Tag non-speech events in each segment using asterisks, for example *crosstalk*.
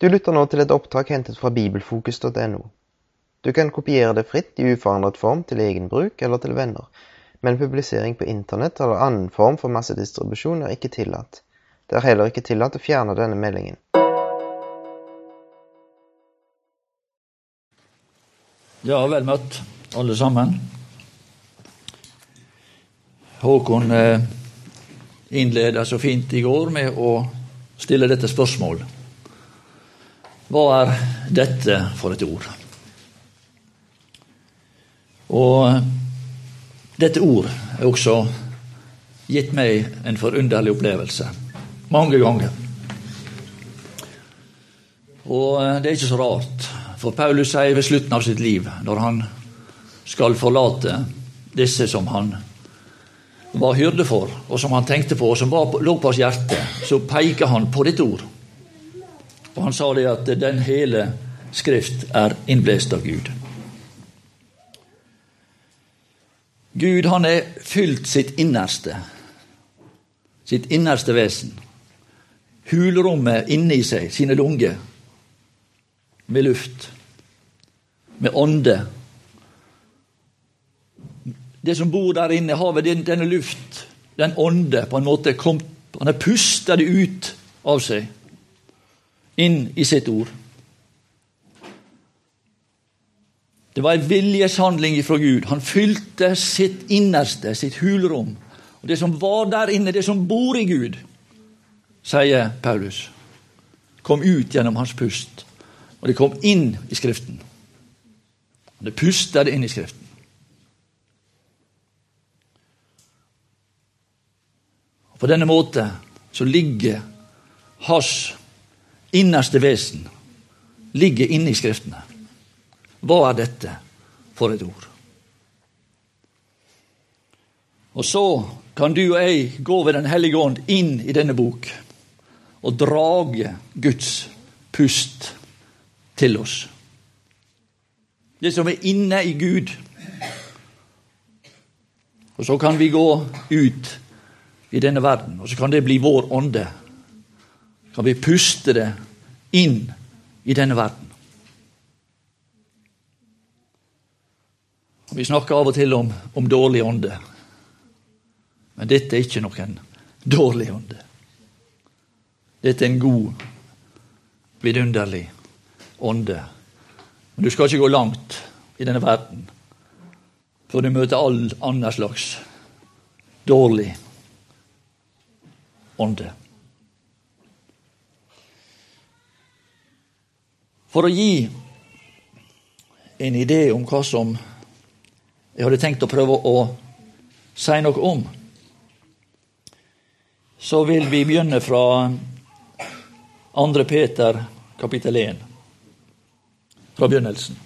Du lytter nå til et opptak hentet fra bibelfokus.no. Du kan kopiere det fritt i uforandret form til egen bruk eller til venner, men publisering på internett eller annen form for massedistribusjon er ikke tillatt. Det er heller ikke tillatt å fjerne denne meldingen. Ja, vel møtt, alle sammen. Håkon eh, innleda så fint i går med å stille dette spørsmålet. Hva er dette for et ord? Og dette ord er også gitt meg en forunderlig opplevelse. Mange ganger. Og det er ikke så rart, for Paulus sier ved slutten av sitt liv, når han skal forlate disse som han var hyrde for, og som han tenkte på, og som lå på hans hjerte, så peker han på dette ord. Og han sa det at den hele Skrift er innblest av Gud. Gud han er fylt sitt innerste, sitt innerste vesen, hulrommet inni seg, sine lunger, med luft, med ånde. Det som bor der inne, har ved denne luft, den ånde, på en måte kom, Han har pusta det ut av seg inn i sitt ord. Det var en viljeshandling fra Gud. Han fylte sitt innerste, sitt hulrom. Og Det som var der inne, det som bor i Gud, sier Paulus, kom ut gjennom hans pust. Og det kom inn i Skriften. Og Det pusta det inn i Skriften. På denne måte så ligger hans innerste vesen ligger inne i Skriftene. Hva er dette for et ord? Og så kan du og jeg gå ved Den hellige ånd inn i denne bok og drage Guds pust til oss. Det som er inne i Gud. Og så kan vi gå ut i denne verden, og så kan det bli vår ånde kan vi puste det inn i denne verden. Vi snakker av og til om, om dårlig ånde. Men dette er ikke noen dårlig ånde. Dette er en god, vidunderlig ånde. Men du skal ikke gå langt i denne verden før du møter all annen slags dårlig ånde. For å gi en idé om hva som jeg hadde tenkt å prøve å si noe om, så vil vi begynne fra 2. Peter kapittel 1, fra begynnelsen.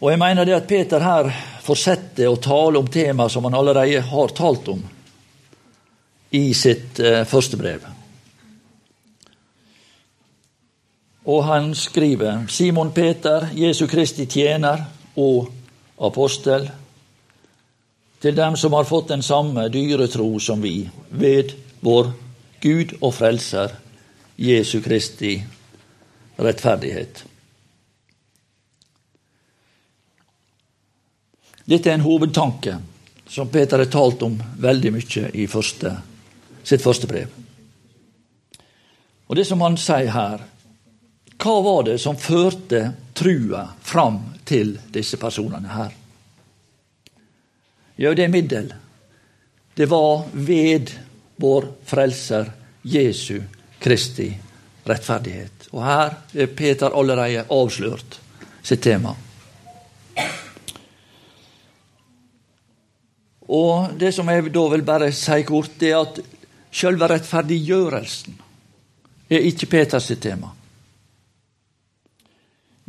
Og jeg mener det at Peter her fortsetter å tale om tema som han allerede har talt om i sitt eh, første brev. Og han skriver Simon Peter, Jesu Kristi tjener og apostel, til dem som har fått den samme dyre tro som vi, ved vår Gud og Frelser, Jesu Kristi rettferdighet. Dette er en hovedtanke som Peter har talt om veldig mye i første, sitt første brev. Og Det som han sier her, hva var det som førte trua fram til disse personene her? Ja, det er middel. Det var ved vår Frelser Jesu Kristi rettferdighet. Og her er Peter allerede avslørt sitt tema. Og det som jeg da vil bare si kort, det er at selve rettferdiggjørelsen er ikke Peters tema.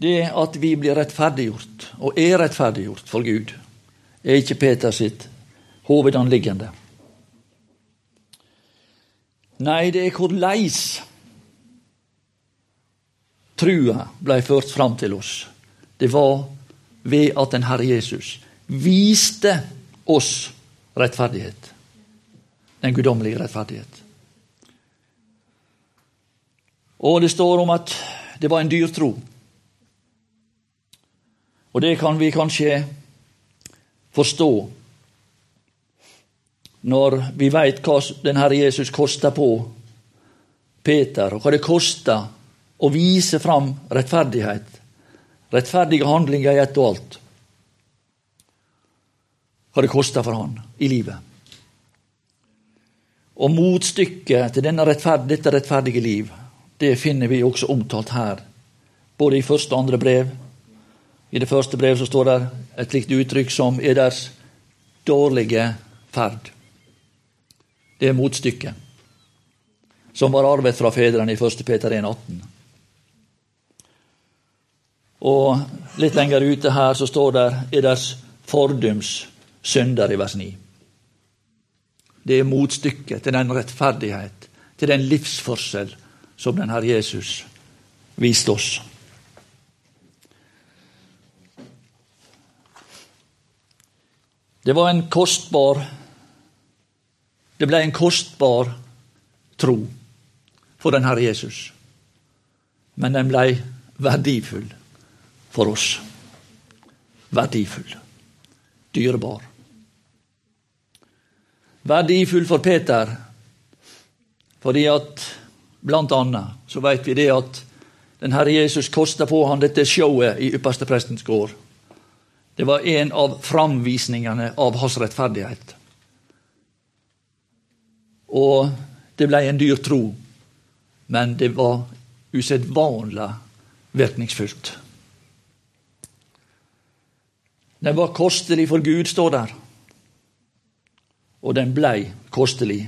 Det at vi blir rettferdiggjort, og er rettferdiggjort for Gud, er ikke Peter sitt hovedanliggende. Nei, det er korleis trua blei ført fram til oss. Det var ved at den Herre Jesus viste oss rettferdighet. Den guddommelige rettferdighet. Og det står om at det var en dyr tro. Og det kan vi kanskje forstå når vi veit hva den Herre Jesus kosta på Peter, og hva det kosta å vise fram rettferdighet, rettferdige handlinger i ett og alt. Hva det kosta for han i livet. Og motstykket til rettferd dette rettferdige liv, det finner vi også omtalt her, både i første og andre brev. I det første brevet så står det et slikt uttrykk som er deres dårlige ferd. Det er motstykket, som var arvet fra fedrene i 1. Peter 1,18. Og litt lenger ute her så står det er deres fordums synder i vers 9. Det er motstykket til den rettferdighet, til den livsførsel som den Herre Jesus viste oss. Det var en kostbar det ble en kostbar tro for den Herre Jesus. Men den ble verdifull for oss. Verdifull. Dyrebar. Verdifull for Peter fordi at blant annet så vet vi det at den Herre Jesus kosta på han dette showet i ypperste prestens gård. Det var en av framvisningene av hans rettferdighet. Og det ble en dyr tro, men det var usedvanlig virkningsfullt. Den var kostelig for Gud, står der. Og den blei kostelig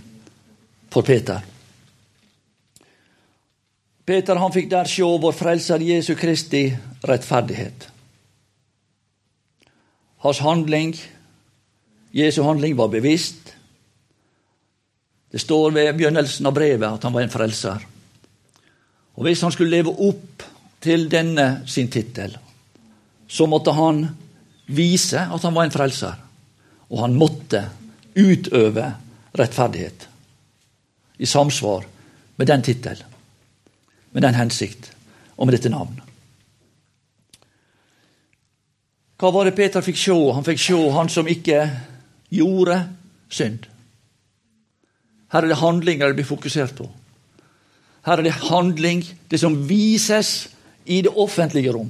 for Peter. Peter han fikk der sjå vår Frelser Jesu Kristi rettferdighet. Hans handling, Jesu handling, var bevisst. Det står ved begynnelsen av brevet at han var en frelser. Og Hvis han skulle leve opp til denne sin tittel, så måtte han vise at han var en frelser. Og han måtte utøve rettferdighet i samsvar med den tittel, med den hensikt og med dette navn. Hva var det Peter fikk se? Han fikk se han som ikke gjorde synd. Her er det handlinger det blir fokusert på. Her er det handling, det som vises i det offentlige rom.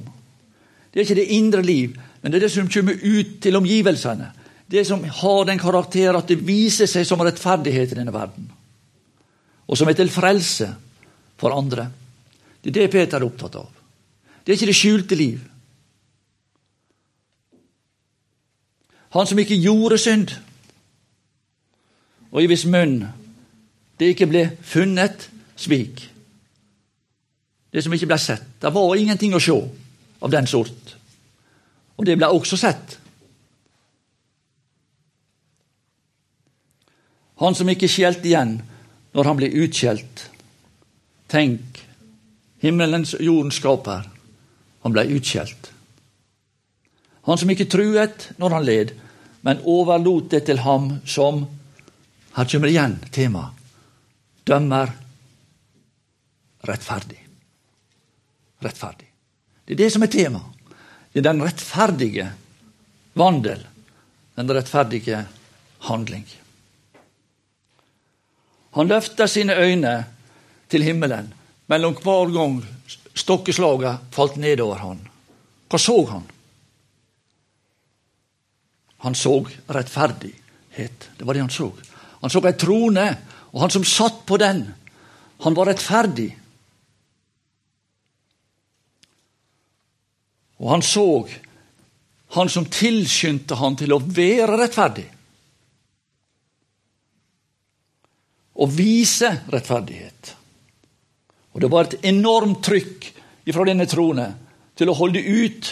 Det er ikke det indre liv, men det er det som kommer ut til omgivelsene. Det som har den karakter at det viser seg som rettferdighet i denne verden. Og som er til frelse for andre. Det er det Peter er opptatt av. Det er ikke det skjulte liv. Han som ikke gjorde synd, og i hvis munn det ikke ble funnet svik. Det som ikke ble sett. Det var ingenting å se av den sort. Og det ble også sett. Han som ikke skjelte igjen når han ble utskjelt. Tenk, himmelens jordens skaper. Han ble utskjelt. Han som ikke truet når han led, men overlot det til ham som Her kommer igjen temaet dømmer rettferdig. Rettferdig. Det er det som er tema. Det er den rettferdige vandel, den rettferdige handling. Han løfter sine øyne til himmelen mellom hver gang stokkeslaget falt nedover han. Hva så han? Han så rettferdighet. Det var det han så. Han så ei trone og han som satt på den, han var rettferdig. Og han så han som tilskyndte han til å være rettferdig. Å vise rettferdighet. Og det var et enormt trykk fra denne trone til å holde ut.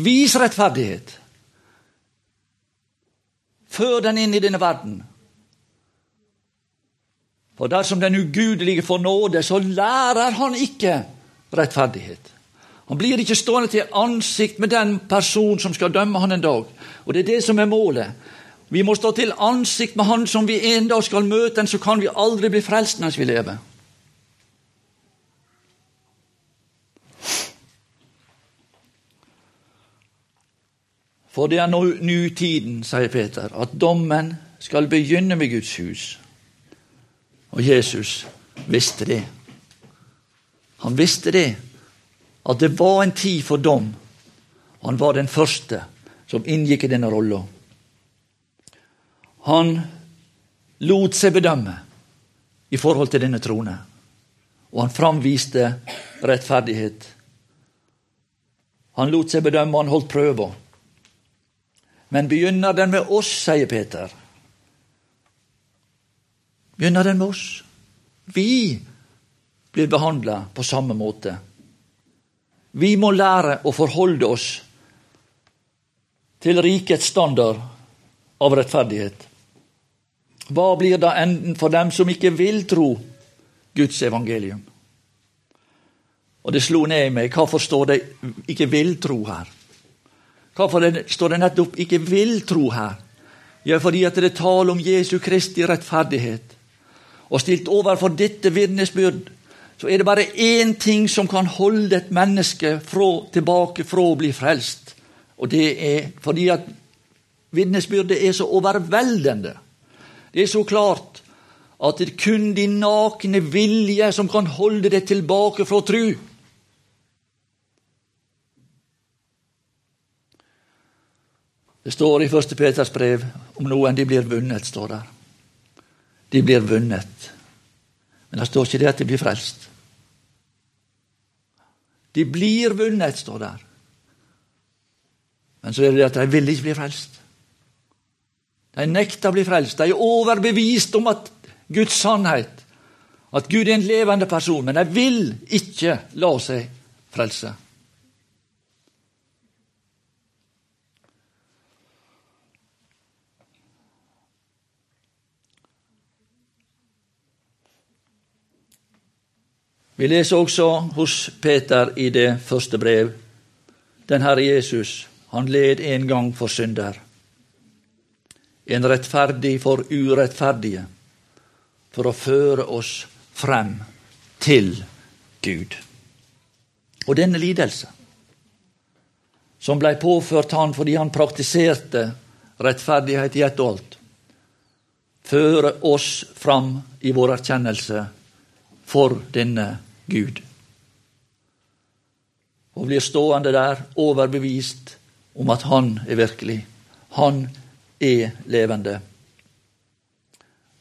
Vis rettferdighet. Før den inn i denne verden. For dersom den ugudelige får nåde, så lærer han ikke rettferdighet. Han blir ikke stående til ansikt med den person som skal dømme han en dag. Og det er det som er målet. Vi må stå til ansikt med han som vi en dag skal møte, så kan vi aldri bli frelst mens vi lever. For det er nå nutiden, sier Peter, at dommen skal begynne med Guds hus. Og Jesus visste det. Han visste det, at det var en tid for dom. Han var den første som inngikk i denne rolla. Han lot seg bedømme i forhold til denne trone, og han framviste rettferdighet. Han lot seg bedømme, og han holdt prøver. Men begynner den med oss, sier Peter. Begynner den med oss? Vi blir behandla på samme måte. Vi må lære å forholde oss til rikets standard av rettferdighet. Hva blir da enden for dem som ikke vil tro Guds evangelium? Og det slo ned i meg. Hvorfor står det 'ikke vil tro' her? Hvorfor står det nettopp 'ikke vil tro' her? Ja, fordi at det er tale om Jesu Kristi rettferdighet. Og stilt overfor dette vitnesbyrd, så er det bare én ting som kan holde et menneske fra, tilbake fra å bli frelst. Og det er fordi at vitnesbyrdet er så overveldende. Det er så klart at det er kun din nakne vilje som kan holde deg tilbake fra tru. Det står i 1. Peters brev om noen de blir vunnet, står der. De blir vunnet. Men det står ikke det at de blir frelst. De blir vunnet, står der. Men så er det det at de vil ikke bli frelst. De nekter å bli frelst. De er overbevist om at Guds sannhet, at Gud er en levende person, men de vil ikke la seg frelse. Vi leser også hos Peter i det første brev. Den Herre Jesus, han led en gang for synder. En rettferdig for urettferdige, for å føre oss frem til Gud. Og denne lidelse, som blei påført han fordi han praktiserte rettferdighet i ett og alt, føre oss fram i vår erkjennelse for denne Gud. Og blir stående der overbevist om at han er virkelig. Han er levende.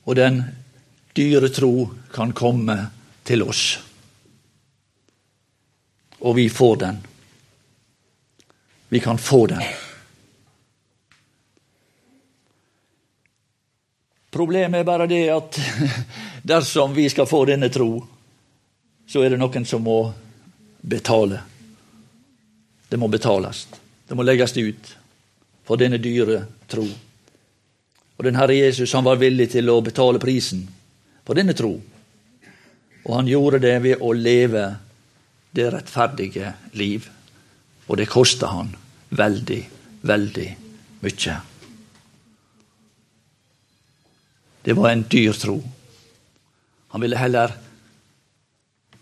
Og den dyre tro kan komme til oss. Og vi får den. Vi kan få den. Problemet er bare det at *laughs* dersom vi skal få denne tro, så er det noen som må betale. Det må betales. Det må legges ut for denne dyre tro. Og den Herre Jesus han var villig til å betale prisen for denne tro. Og han gjorde det ved å leve det rettferdige liv. Og det kosta han veldig, veldig mye. Det var en dyr tro. Han ville heller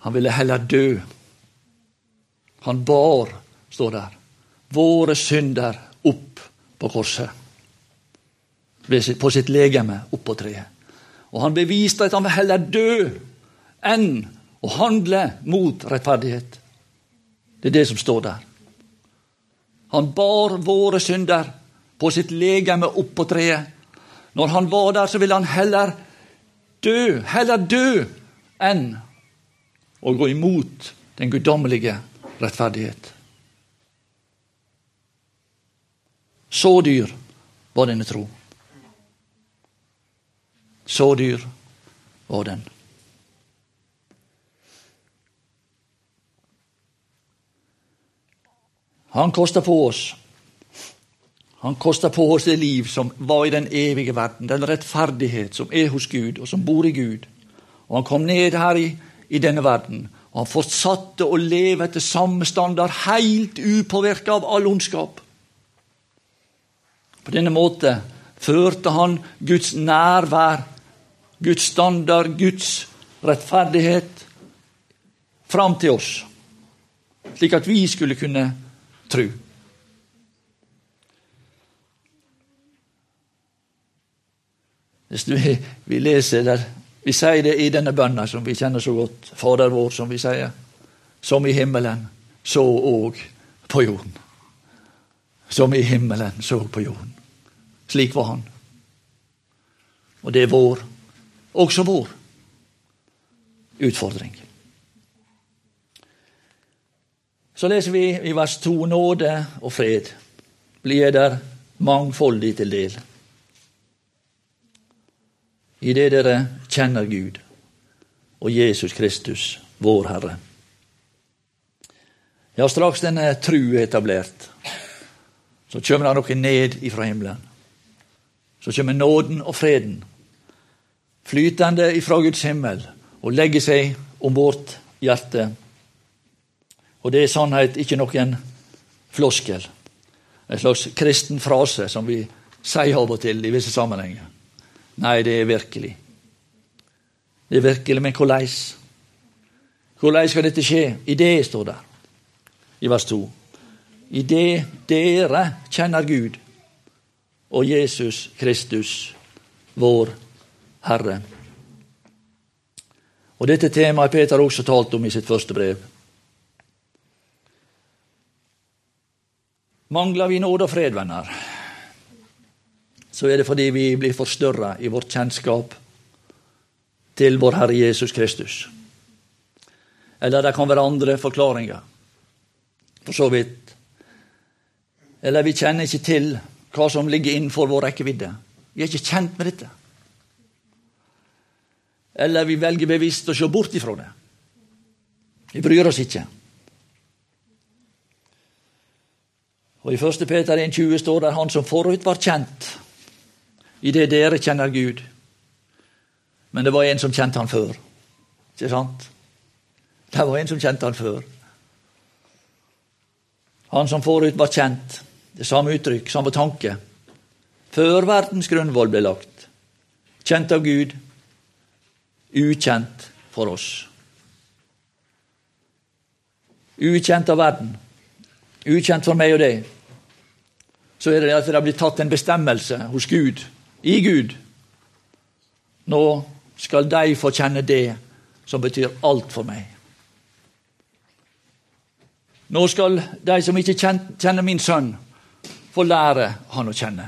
Han ville heller dø. Han bar, står der, våre synder opp på korset. På sitt legeme opp på treet. Og han beviste at han vil heller dø enn å handle mot rettferdighet. Det er det som står der. Han bar våre synder på sitt legeme opp på treet når han var der, så ville han heller dø, heller dø enn å gå imot den guddommelige rettferdighet. Så dyr var denne tro. Så dyr var den. Han kosta på oss han kosta på oss det liv som var i den evige verden, den rettferdighet som er hos Gud, og som bor i Gud. Og han kom ned her i, i denne verden. Og han fortsatte å leve etter samme standard, helt upåvirka av all ondskap. På denne måte førte han Guds nærvær, Guds standard, Guds rettferdighet fram til oss, slik at vi skulle kunne tro. Hvis vi, vi leser der vi sier det i denne bønna som vi kjenner så godt, Fader vår, som vi sier, som i himmelen, så òg på jorden. Som i himmelen, så på jorden. Slik var han. Og det er vår, også vår, utfordring. Så leser vi i vers 2 nåde og fred blir der mangfoldig til del. I det dere kjenner Gud og Jesus Kristus, vår Herre. Ja, straks denne tru er etablert, så kommer det noe ned ifra himmelen. Så kommer nåden og freden flytende ifra Guds himmel og legger seg om vårt hjerte. Og det er sannhet, ikke noen floskel. En slags kristen frase som vi sier av og til i visse sammenhenger. Nei, det er virkelig. Det er virkelig, men hvordan? Hvordan skal dette skje? I det står det i vers 2. I det dere kjenner Gud og Jesus Kristus, vår Herre. Og Dette temaet Peter også talt om i sitt første brev. Mangler vi nåde og fred, venner, så er det fordi vi blir forstørra i vårt kjennskap til vår Herre Jesus Kristus. Eller det kan være andre forklaringer, for så vidt. Eller vi kjenner ikke til hva som ligger innenfor vår rekkevidde. Vi er ikke kjent med dette. Eller vi velger bevisst å se bort ifra det. Vi bryr oss ikke. Og I 1. Peter 1,20 står det han som forut var kjent, i det dere kjenner Gud. Men det var en som kjente han før. Ikke sant? Det var en som kjente han før. Han som forut var kjent. Det samme uttrykk, samme tanke. Før verdens grunnvoll ble lagt. Kjent av Gud, ukjent for oss. Ukjent av verden, ukjent for meg og deg. Så er det at det har blitt tatt en bestemmelse hos Gud, i Gud. Nå skal de få kjenne det som betyr alt for meg. Nå skal de som ikke kjenner min sønn, få lære han å kjenne.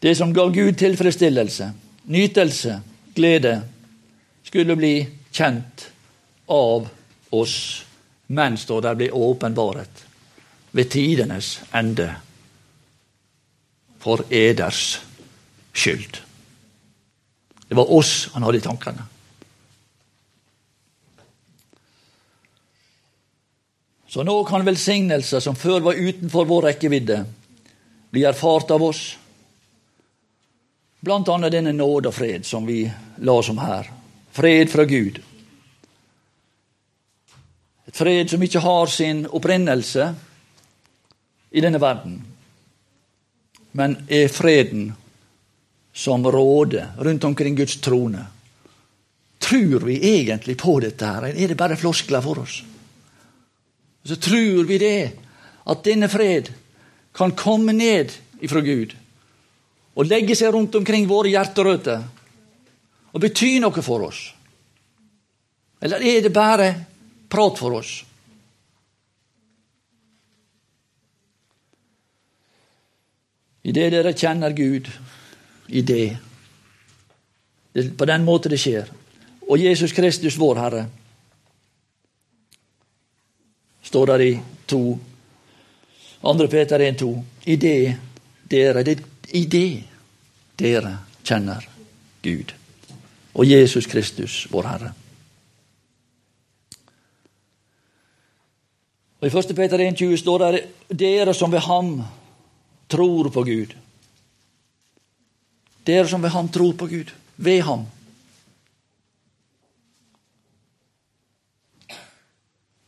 Det som ga Gud tilfredsstillelse, nytelse, glede, skulle bli kjent av oss mens det blir åpenbaret ved tidenes ende for eders skyld. Det var oss han hadde i tankene. Så nå kan velsignelser som før var utenfor vår rekkevidde, bli erfart av oss. Blant annet denne nåde og fred som vi la om her. Fred fra Gud. Et fred som ikke har sin opprinnelse i denne verden, men er freden som råder rundt omkring Guds trone. Tror vi egentlig på dette, her? er det bare floskler for oss? så tror vi det, at denne fred kan komme ned ifra Gud og legge seg rundt omkring våre hjerterøtter og bety noe for oss. Eller er det bare prat for oss? I det dere kjenner Gud, i det. Det på den måten det skjer. Og Jesus Kristus, vår Herre, står der i to. Andre Peter 1,2. I det dere det, I det dere kjenner Gud og Jesus Kristus, vår Herre. Og I 1. Peter 1,20 står det dere som ved ham tror på Gud. Dere som ved ham tror på Gud. Ved ham.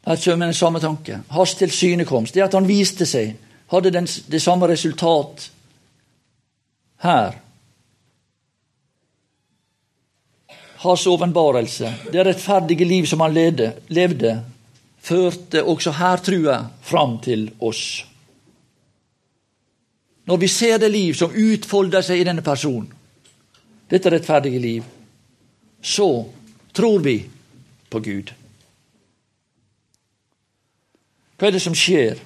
Her kommer den samme tanke. Hans tilsynekomst. Det at han viste seg, hadde den, det samme resultat her. Hans åpenbarelse, det rettferdige liv som han levde, levde, førte også her trua fram til oss. Når vi ser det liv som utfolder seg i denne personen, dette rettferdige liv, så tror vi på Gud. Hva er det som skjer?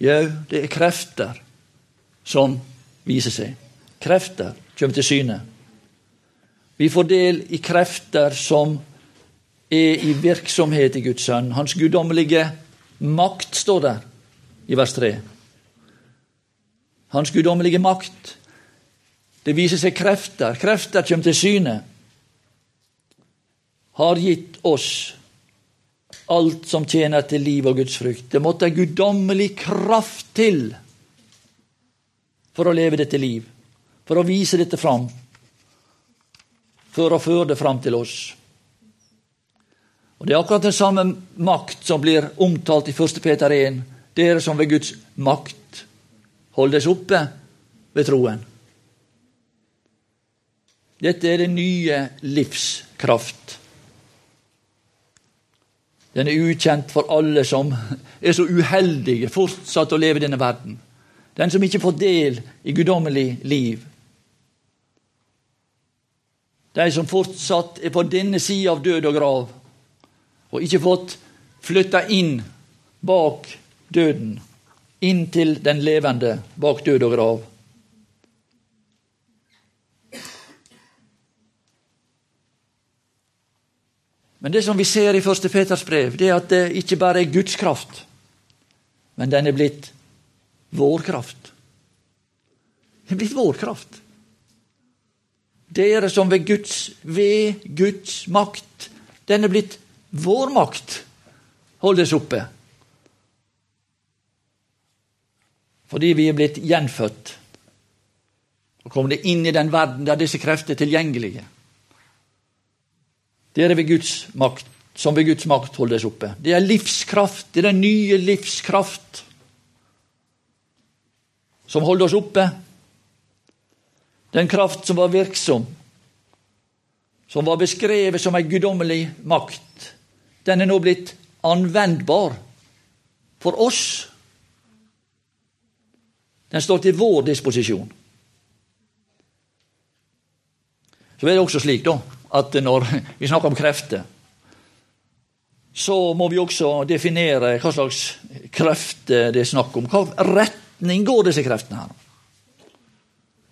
Jau, det er krefter som viser seg. Krefter kommer til syne. Vi får del i krefter som er i virksomhet i Guds sønn. Hans guddommelige makt står der i vers 3. Hans guddommelige makt. Det viser seg krefter. Krefter kommer til syne. Har gitt oss alt som tjener til liv og Guds frykt. Det måtte en guddommelig kraft til for å leve dette liv, for å vise dette fram, for å føre det fram til oss. Og Det er akkurat den samme makt som blir omtalt i 1. Peter 1. Dere som ved Guds makt holdes oppe ved troen. Dette er den nye livskraft. Den er ukjent for alle som er så uheldige fortsatt å leve i denne verden. Den som ikke får del i guddommelig liv. De som fortsatt er på denne sida av død og grav, og ikke fått flytta inn bak døden, inn til den levende bak død og grav. Men det som vi ser i 1. Peters brev, det er at det ikke bare er Guds kraft, men den er blitt vår kraft. Den er blitt vår kraft. Dere som ved Guds, ved Guds makt, den er blitt vår makt, holdes oppe. Fordi vi er blitt gjenfødt og kommet inn i den verden der disse krefter er tilgjengelige. Det er ved Guds makt, som ved Guds makt holdes oppe. Det er livskraft, det er den nye livskraft som holder oss oppe. Den kraft som var virksom, som var beskrevet som ei guddommelig makt, den er nå blitt anvendbar for oss. Den står til vår disposisjon. Så er det også slik, da, at når vi snakker om krefter, så må vi også definere hva slags krefter det er snakk om. Hva retning går disse kreftene her?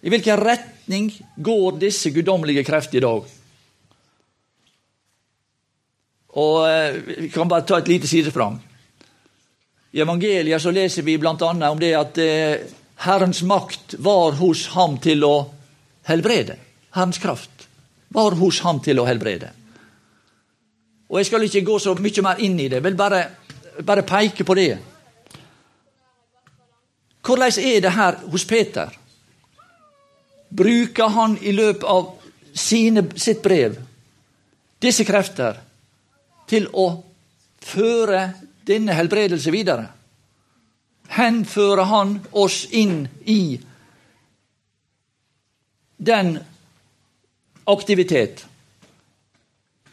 I hvilken retning går disse guddommelige krefter i dag? Og eh, Vi kan bare ta et lite sidesprang. I evangeliet så leser vi bl.a. om det at eh, Herrens makt var hos ham til å helbrede. Herrens kraft var hos ham til å helbrede. Og Jeg skal ikke gå så mye mer inn i det, vil bare, bare peke på det. Hvordan er det her hos Peter? Bruker han i løpet av sine, sitt brev disse krefter til å føre denne helbredelse videre? Henfører han oss inn i den aktivitet.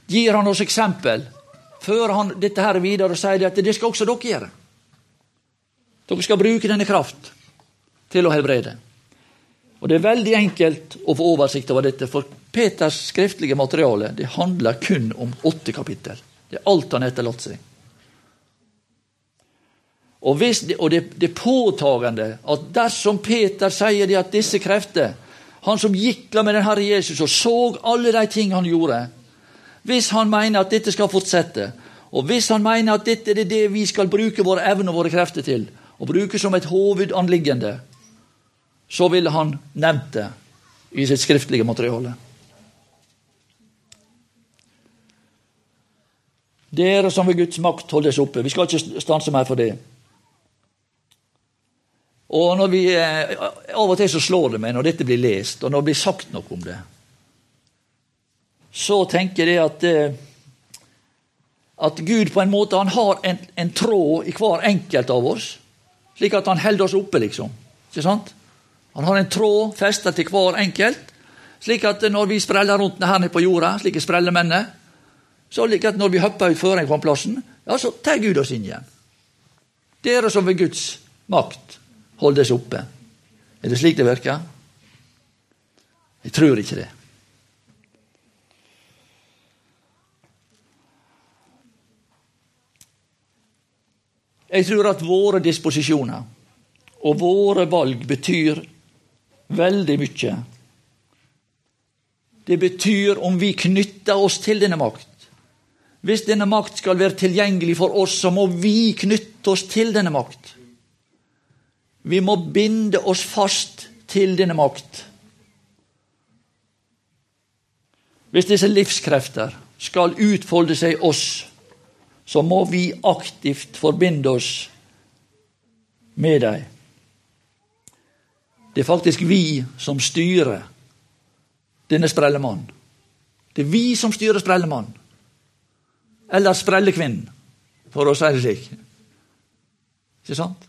Gir han oss eksempel, fører han dette her videre og sier at det skal også dere gjøre. Dere skal bruke denne kraft til å helbrede. Og Det er veldig enkelt å få oversikt over dette, for Peters skriftlige materiale det handler kun om åtte kapittel. Det er alt han etterlatt seg. Og, hvis, og det, det påtagende at dersom Peter sier det at disse krefter han som gikk med den Herre Jesus og så alle de ting han gjorde. Hvis han mener at dette skal fortsette, og hvis han mener at dette er det vi skal bruke våre evner og våre krefter til, og bruke som et hovedanliggende, så ville han nevnt det i sitt skriftlige materiale. Dere som ved Guds makt holdes oppe. Vi skal ikke stanse mer for det. Og når vi, eh, Av og til så slår det meg når dette blir lest, og når det blir sagt noe om det. Så tenker jeg at, eh, at Gud på en måte han har en, en tråd i hver enkelt av oss, slik at han holder oss oppe, liksom. Ikke sant? Han har en tråd festa til hver enkelt, slik at når vi spreller rundt her nede på jorda, slike sprellemennene, så slik at når vi hopper ut plassen, ja, så tar Gud oss inn igjen. Dere som ved Guds makt holdes oppe. Er det slik det virker? Jeg tror ikke det. Jeg tror at våre disposisjoner og våre valg betyr veldig mye. Det betyr om vi knytter oss til denne makt. Hvis denne makt skal være tilgjengelig for oss, så må vi knytte oss til denne makt. Vi må binde oss fast til denne makt. Hvis disse livskrefter skal utfolde seg i oss, så må vi aktivt forbinde oss med dem. Det er faktisk vi som styrer denne sprellemannen. Det er vi som styrer sprellemannen. Eller sprellekvinnen, for å si det slik. Ikke sant?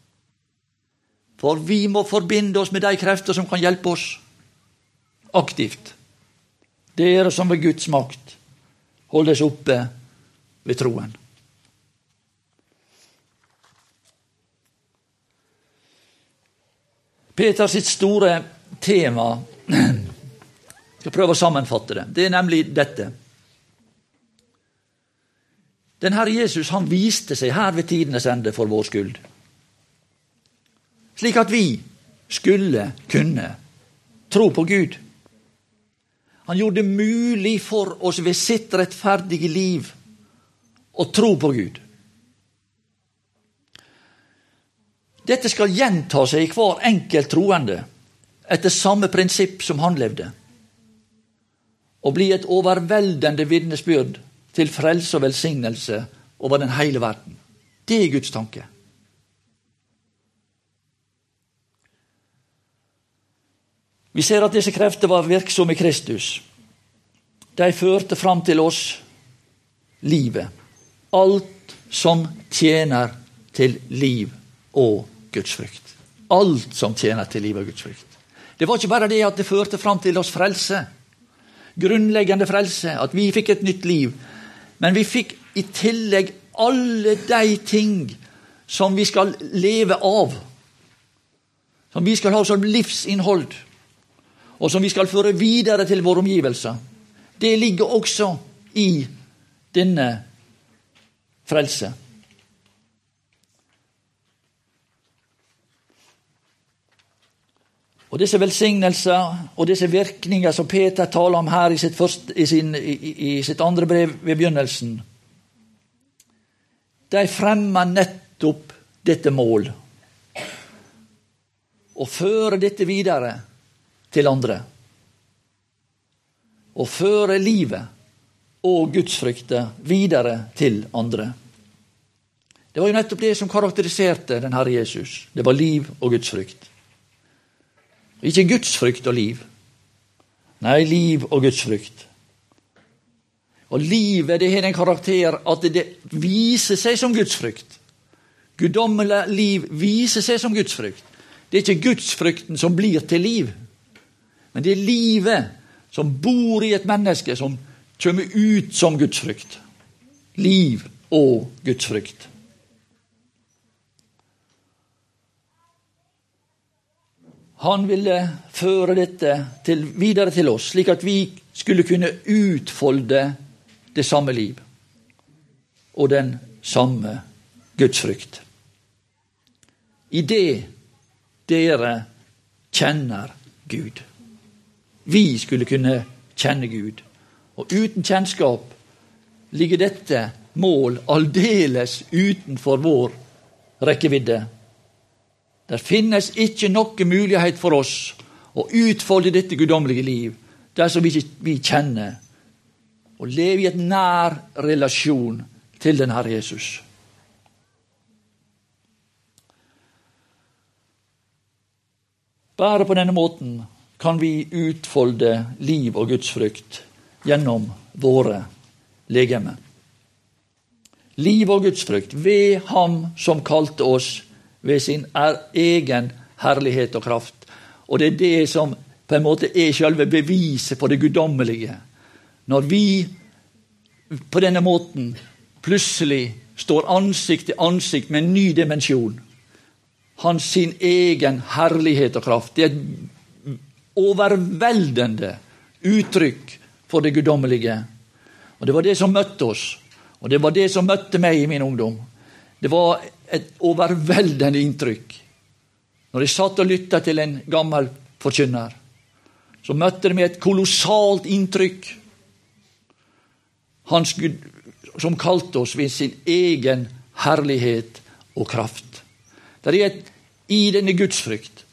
For vi må forbinde oss med de krefter som kan hjelpe oss aktivt. Dere som ved Guds makt holdes oppe ved troen. Peter sitt store tema *clears throat* Jeg skal prøve å sammenfatte det. Det er nemlig dette. Den Herre Jesus han viste seg her ved tidenes ende for vår skyld. Slik at vi skulle kunne tro på Gud. Han gjorde det mulig for oss ved sitt rettferdige liv å tro på Gud. Dette skal gjenta seg i hver enkelt troende etter samme prinsipp som han levde, og bli et overveldende vitnesbyrd til frelse og velsignelse over den hele verden. Det er Guds tanke. Vi ser at disse krefter var virksomme i Kristus. De førte fram til oss livet. Alt som tjener til liv og gudsfrykt. Alt som tjener til liv og gudsfrykt. Det var ikke bare det at det førte fram til oss frelse. Grunnleggende frelse, at vi fikk et nytt liv. Men vi fikk i tillegg alle de ting som vi skal leve av. Som vi skal ha som livsinnhold, og som vi skal føre videre til våre omgivelser. Det ligger også i denne frelse. Og Disse velsignelser og disse virkninger som Peter taler om her i sitt, første, i sin, i, i sitt andre brev ved begynnelsen, de fremmer nettopp dette mål. Å føre dette videre til andre. Å føre livet og gudsfrykta videre til andre. Det var jo nettopp det som karakteriserte den Herre Jesus. Det var liv og gudsfrykt. Ikke gudsfrykt og liv. Nei, liv og gudsfrykt. Og livet det har den karakter at det viser seg som gudsfrykt. Guddommelig liv viser seg som gudsfrykt. Det er ikke gudsfrykten som blir til liv, men det er livet som bor i et menneske, som kommer ut som gudsfrykt. Liv og gudsfrykt. Han ville føre dette til, videre til oss, slik at vi skulle kunne utfolde det samme liv og den samme gudsfrykt. I det dere kjenner Gud. Vi skulle kunne kjenne Gud. Og uten kjennskap ligger dette mål aldeles utenfor vår rekkevidde. Det finnes ikke noen mulighet for oss å utfolde dette guddommelige liv dersom vi ikke kjenner og lever i et nær relasjon til den Herre Jesus. Bare på denne måten kan vi utfolde liv og gudsfrykt gjennom våre legemer. Liv og gudsfrykt ved Ham som kalte oss ved sin egen herlighet og kraft. Og det er det som på en måte er selve beviset på det guddommelige. Når vi på denne måten plutselig står ansikt til ansikt med en ny dimensjon. hans sin egen herlighet og kraft. Det er et overveldende uttrykk for det guddommelige. Og Det var det som møtte oss, og det var det som møtte meg i min ungdom. Det var et overveldende inntrykk. Når jeg satt og lytta til en gammel forkynner, så møtte det meg et kolossalt inntrykk. Hans Gud, som kalte oss ved sin egen herlighet og kraft. Det er et, I denne gudsfrykt,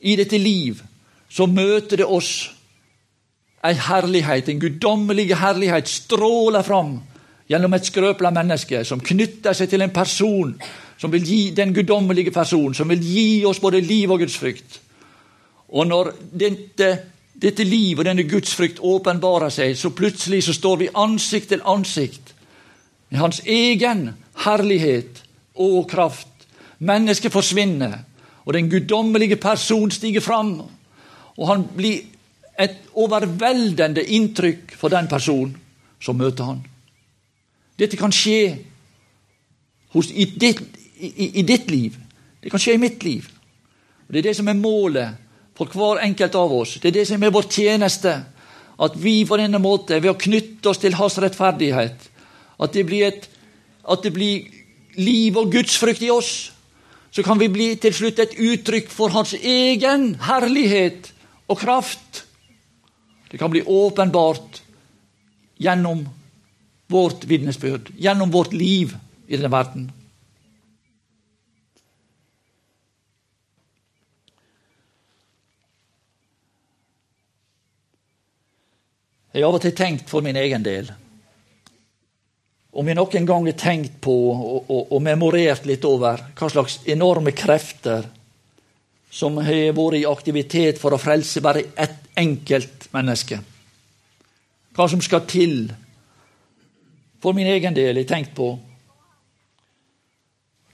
i dette liv, så møter det oss ei herlighet, en guddommelig herlighet, stråler fram gjennom et skrøpla menneske som knytter seg til en person som vil gi den guddommelige personen, som vil gi oss både liv og gudsfrykt. Og når dette, dette liv og denne gudsfrykt åpenbarer seg, så plutselig så står vi ansikt til ansikt med Hans egen herlighet og kraft. Mennesket forsvinner, og den guddommelige person stiger fram. Og han blir et overveldende inntrykk for den personen som møter han. Dette kan skje hos, i, ditt, i, i, ditt, liv. Det kan skje i mitt liv. Og Det er det som er målet for hver enkelt av oss. Det er det som er vår tjeneste. At vi på denne måten, ved å knytte oss til Hans rettferdighet, at det blir, et, at det blir liv og gudsfrykt i oss, så kan vi bli til slutt et uttrykk for Hans egen herlighet og kraft. Det kan bli åpenbart gjennom vårt vitnesbyrd, gjennom vårt liv i denne verden. Jeg har av og til tenkt for min egen del om jeg noen gang har tenkt på og, og, og, memorert litt over hva slags enorme krefter som har vært i aktivitet for å frelse bare ett enkelt menneske. Hva som skal til. For min egen del har jeg tenkt på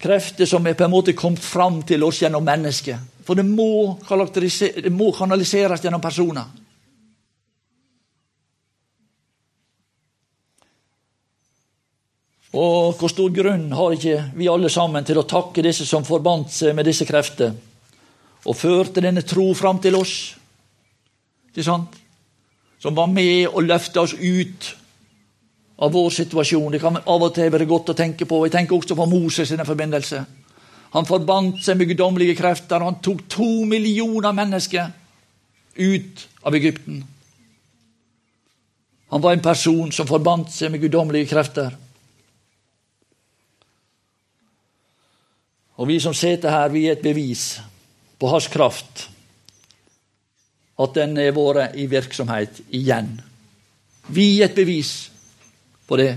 krefter som er på en måte kommet fram til oss gjennom mennesket. For det må, det må kanaliseres gjennom personer. Og hvor stor grunn har ikke vi alle sammen til å takke disse som forbandt seg med disse krefter, og førte denne tro fram til oss? Ikke sant? Som var med og løfta oss ut av vår situasjon. Det kan av og til være godt å tenke på. Jeg tenker også på Moses i den forbindelse. Han forbandt seg med guddommelige krefter. og Han tok to millioner mennesker ut av Egypten. Han var en person som forbandt seg med guddommelige krefter. Og vi som sitter her, vi er et bevis på hans kraft. At den har vært i virksomhet igjen. Vi er et bevis på det.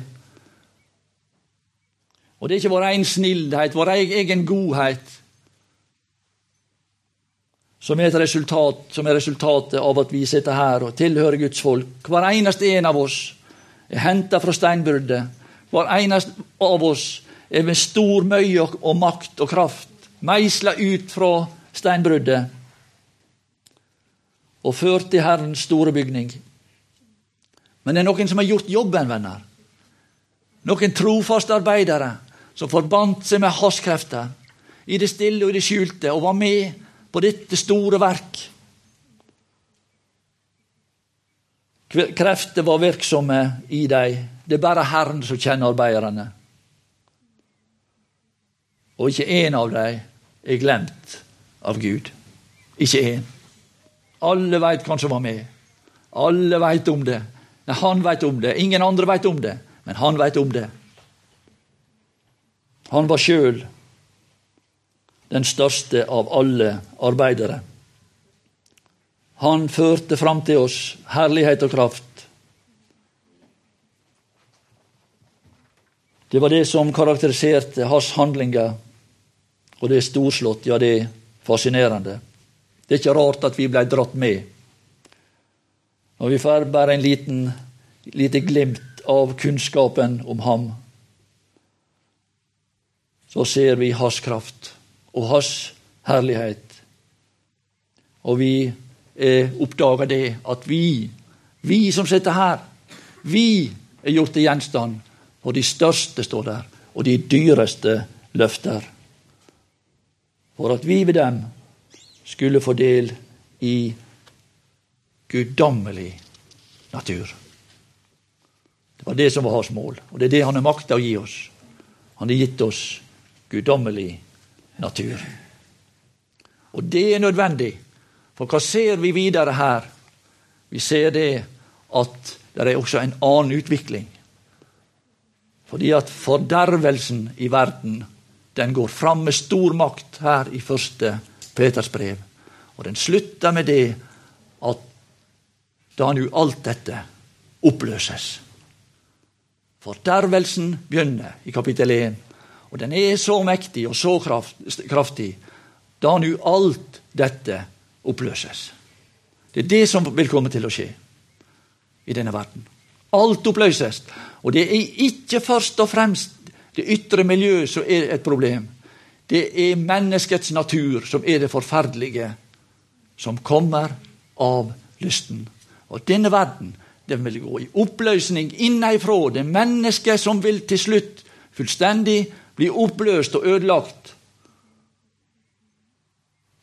Og det er ikke vår egen snillhet, vår egen godhet, som er, resultat, som er resultatet av at vi sitter her og tilhører Guds folk. Hver eneste en av oss er henta fra steinbruddet. Hver eneste av oss er med stor møye og makt og kraft meisla ut fra steinbruddet og ført til Herrens store bygning. Men det er noen som har gjort jobben, venner. Noen trofaste arbeidere som forbandt seg med haskrefter i det stille og i det skjulte og var med på dette store verk. Krefter var virksomme i dem. Det er bare Herren som kjenner arbeiderne. Og ikke én av dem er glemt av Gud. Ikke én. Alle veit hvem som var med. Alle veit om det. Nei, han veit om det. Ingen andre veit om det, men han veit om det. Han var sjøl den største av alle arbeidere. Han førte fram til oss herlighet og kraft. Det var det som karakteriserte hans handlinger og det er storslått, ja, det er fascinerende. Det er ikke rart at vi ble dratt med. Når vi får bare en liten lite glimt av kunnskapen om ham, så ser vi hans kraft og hans herlighet. Og vi eh, oppdager det at vi, vi som sitter her, vi er gjort til gjenstand for de største, står der, og de dyreste løfter. For at vi ved dem skulle få del i guddommelig natur. Det var det som var hans mål, og det er det han har makta å gi oss. Han har gitt oss guddommelig natur. Og det er nødvendig, for hva ser vi videre her? Vi ser det at det er også en annen utvikling. Fordi at fordervelsen i verden den går fram med stor makt her i første Peters brev. Og den slutter med det at da nå alt dette oppløses. Fordervelsen begynner i kapittel 1, og den er så mektig og så kraftig da nå alt dette oppløses. Det er det som vil komme til å skje i denne verden. Alt oppløses. Og det er ikke først og fremst det ytre miljøet som er et problem. Det er menneskets natur som er det forferdelige, som kommer av lysten. Og denne verden den vil gå i oppløsning innenfra. Det mennesket som vil til slutt fullstendig bli oppløst og ødelagt.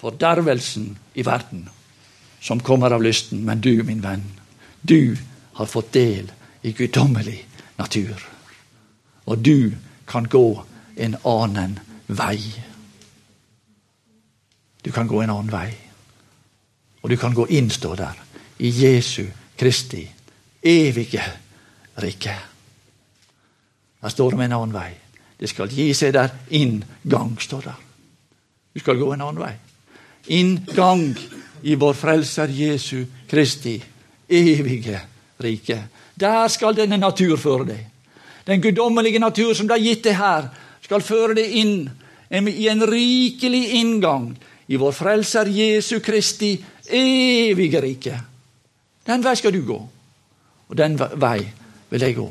Fordervelsen i verden som kommer av lysten. Men du, min venn, du har fått del i guddommelig natur. Og du kan gå en annen vei. Du kan gå en annen vei. Og du kan gå inn, står der, i Jesu Kristi evige rike. Der står det om en annen vei. Det skal gi seg der inngang, står der. Du skal gå en annen vei. Inngang i vår Frelser Jesu Kristi evige rike. Der skal denne natur føre deg. Den guddommelige natur som det har gitt deg her, skal føre deg inn i en rikelig inngang i vår Frelser Jesu Kristi evige rike. Den vei skal du gå, og den vei vil jeg gå.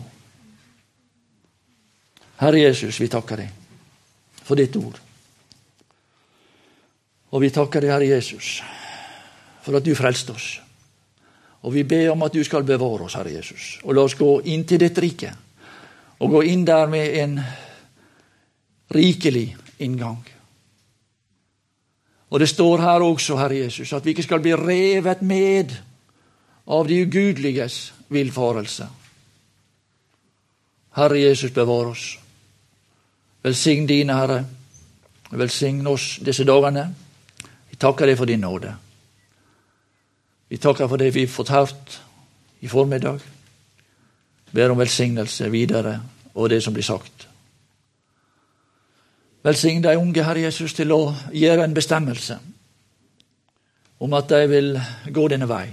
Herre Jesus, vi takker deg for ditt ord. Og vi takker deg, Herre Jesus, for at du frelste oss. Og vi ber om at du skal bevare oss, Herre Jesus, og la oss gå inn til ditt rike og gå inn der med en rikelig inngang. Og det står her også, Herre Jesus, at vi ikke skal bli revet med av de ugudeliges villfarelse. Herre Jesus, bevare oss. Velsign dine, Herre. Velsign oss disse dagene. Vi takker deg for din nåde. Vi takker for det vi har fått hørt i formiddag. Ber om velsignelse videre og det som blir sagt. Velsign de unge, Herre Jesus, til å gjøre en bestemmelse om at de vil gå denne vei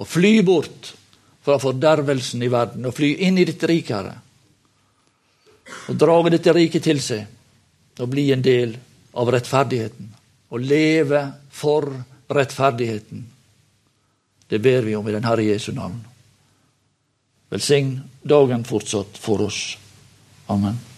og fly bort fra fordervelsen i verden og fly inn i ditt rike, Herre. Og drage dette riket til seg og bli en del av rettferdigheten. Og leve for rettferdigheten. Det ber vi om i den Herre Jesu navn. Velsign dagen fortsatt for oss. Amen.